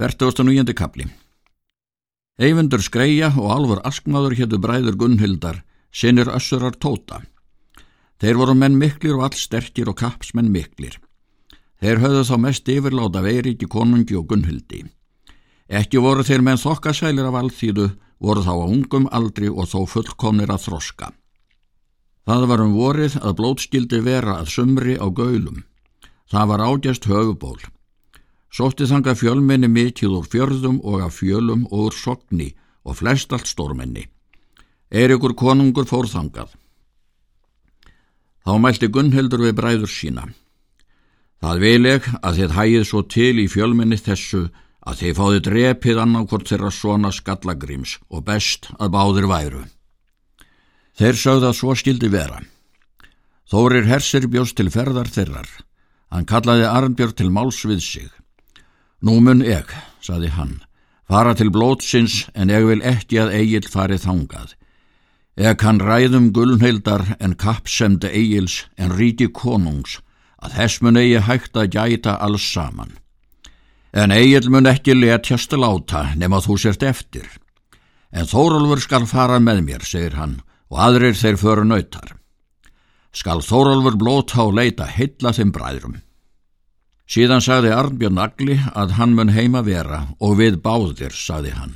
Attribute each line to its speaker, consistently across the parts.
Speaker 1: 49. kapli Eyvindur Skreia og Alvar Askmaður héttu bræður Gunnhildar, sinir össurar tóta. Þeir voru menn miklir og all sterkir og kapsmenn miklir. Þeir höfðu þá mest yfirláta Veiríki, konungi og Gunnhildi. Ekki voru þeir menn þokkasælir af alþýðu, voru þá á ungum aldri og þó fullkomnir að þroska. Það var um vorið að blótskildi vera að sumri á gaulum. Það var ágjast höfuból. Sótti þanga fjölmenni mikið úr fjörðum og af fjölum og úr sogni og flest allt stórmenni. Eirikur konungur fór þangað. Þá mælti Gunnhildur við bræður sína. Það vil ég að þið hægið svo til í fjölmenni þessu að þið fáðu drepið annarkort þeirra svona skallagrims og best að báðir væru. Þeir sögða svo skildi vera. Þórir hersir bjóst til ferðar þeirrar. Hann kallaði Arnbjörn til máls við sig. Nú mun ég, saði hann, fara til blótsins en ég vil ekki að Egil farið þangað. Ég kann ræðum gullnheildar en kappsemde Egils en ríti konungs að þess mun eigi hægt að gæta alls saman. En Egil mun ekki letjast láta nema þú sért eftir. En Þórólfur skal fara með mér, segir hann, og aðrir þeir föru nautar. Skal Þórólfur blóta og leita heilla þeim bræðrum. Síðan sagði Arnbjörn Agli að hann mun heima vera og við báðir, sagði hann.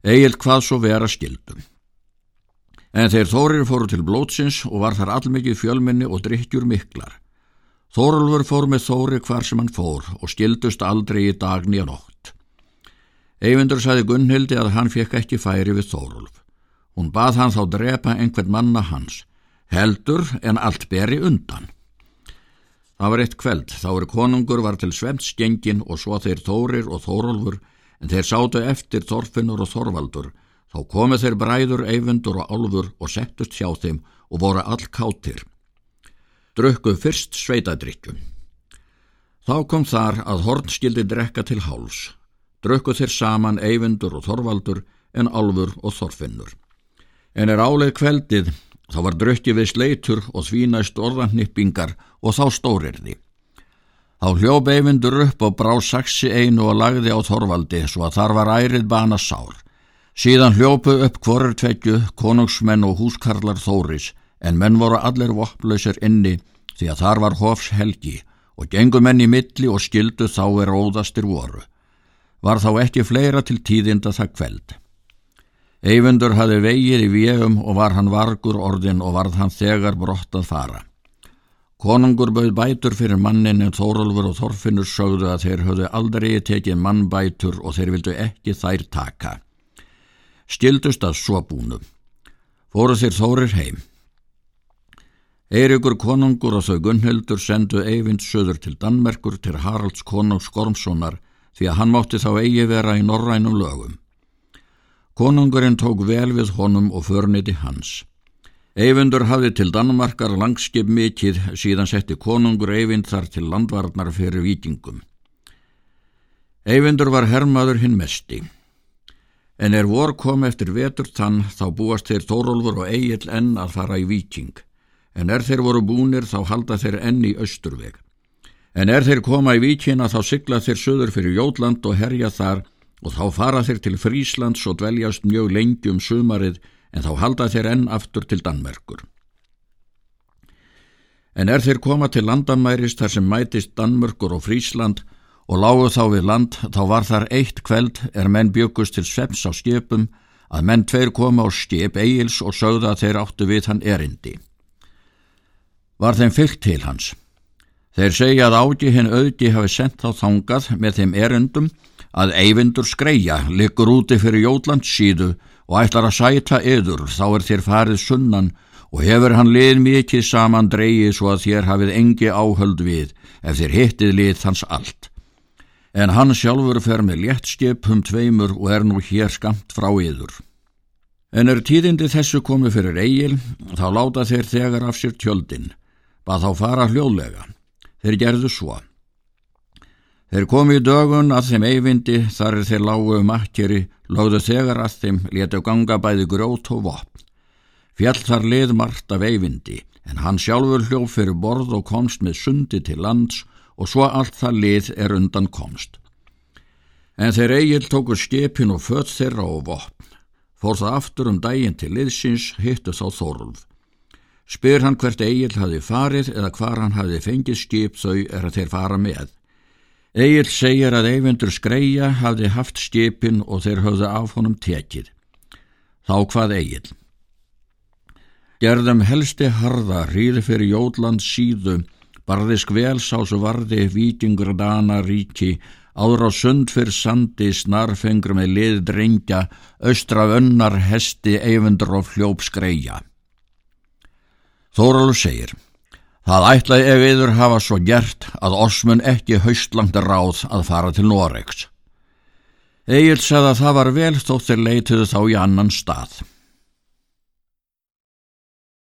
Speaker 1: Egil hvað svo vera skildum. En þeir Þórir fóru til blótsins og var þar allmikið fjölminni og drikkjur miklar. Þórulfur fór með Þóri hvar sem hann fór og skildust aldrei í dagni að nótt. Eyvindur sagði Gunnhildi að hann fekk ekki færi við Þórulf. Hún bað hann þá drepa einhvern manna hans, heldur en allt beri undan. Það var eitt kveld, þá er konungur var til svemtsgengin og svo þeir Þórir og Þórólfur en þeir sátu eftir Þorfinnur og Þorvaldur. Þá komu þeir bræður, eyfundur og álfur og settust hjá þeim og voru all kátir. Drukku fyrst sveitadrykju. Þá kom þar að horn skildi drekka til háls. Drukku þeir saman eyfundur og Þorvaldur en álfur og Þorfinnur. En er áleið kveldið Þá var drökki við sleitur og svínæst orðannippingar og þá stórirði. Þá hljóp eyfindur upp og brá saksi einu og lagði á Þorvaldi svo að þar var ærið bana sár. Síðan hljópu upp hvorur tveggju, konungsmenn og húskarlar Þóris en menn voru allir vopplausir inni því að þar var hofs helgi og gengumenn í milli og skildu þá er óðastir voru. Var þá ekki fleira til tíðinda það kveld. Eyfundur hafi vegið í vegum og var hann vargur orðin og varð hann þegar brott að fara. Konungur bauð bætur fyrir mannin en Þórólfur og Þorfinnur sögðu að þeir höfðu aldrei tekið mannbætur og þeir vildu ekki þær taka. Stildust að svo búnu. Fóru þeir Þórir heim. Eirikur konungur og þau Gunnhildur sendu Eyvind söður til Danmerkur til Haralds konungs Gormssonar því að hann mátti þá eigi vera í norrænum lögum. Konungurinn tók vel við honum og förniti hans. Eyvindur hafði til Danmarkar langskip mikið síðan setti konungur Eyvind þar til landvarnar fyrir vikingum. Eyvindur var hermaður hinn mesti. En er vor kom eftir vetur þann þá búast þeir Þórólfur og Egil enn að fara í viking. En er þeir voru búnir þá halda þeir enn í austurveg. En er þeir koma í vikina þá sigla þeir söður fyrir Jótland og herja þar og þá fara þeir til Fríslands og dveljast mjög lengi um sumarið en þá halda þeir enn aftur til Danmerkur. En er þeir koma til landamæris þar sem mætist Danmörkur og Frísland og lágu þá við land þá var þar eitt kveld er menn byggust til sveps á skipum að menn tveir koma á skip eigils og sögða að þeir áttu við hann erindi. Var þeim fyllt til hans. Þeir segja að ági hinn auði hafi sendt þá þangað með þeim erindum að eyvindur skreia liggur úti fyrir Jótlands síðu og ætlar að sæta yður þá er þér farið sunnan og hefur hann lið mikið saman dreyið svo að þér hafið engi áhöld við ef þér hittið lið hans allt. En hann sjálfur fer með léttskipum tveimur og er nú hér skamt frá yður. En er tíðindi þessu komið fyrir eigil, þá láta þeir þegar af sér tjöldin, bað þá fara hljóðlega. Þeir gerðu svo. Þeir komi í dögun að þeim eyvindi þar er þeir lágu um akkeri, láðu þegar að þeim letu ganga bæði grót og vopn. Fjall þar lið margt af eyvindi en hann sjálfur hljóf fyrir borð og komst með sundi til lands og svo allt það lið er undan komst. En þeir Egil tóku skipin og fött þeirra og vopn. Fór það aftur um daginn til liðsins, hittu þá Þórulf. Spyr hann hvert Egil hafi farið eða hvar hann hafi fengið skip þau er að þeir fara með. Egil segir að Eyvindur Skreia hafi haft skipin og þeir höfðu af honum tekið. Þá hvað Egil? Gerðum helsti harða ríði fyrir Jótland síðu, barði skvelsásu varði vikingur dana ríki, áður á sund fyrir sandi snarfengur með lið drengja, östra önnar hesti Eyvindur og fljóp Skreia. Þóralu segir, það ætlaði ef yður hafa svo gert að osmun ekki haustlangt ráð að fara til Noregs. Egil segði að það var vel þótt þeir leituðu þá í annan stað.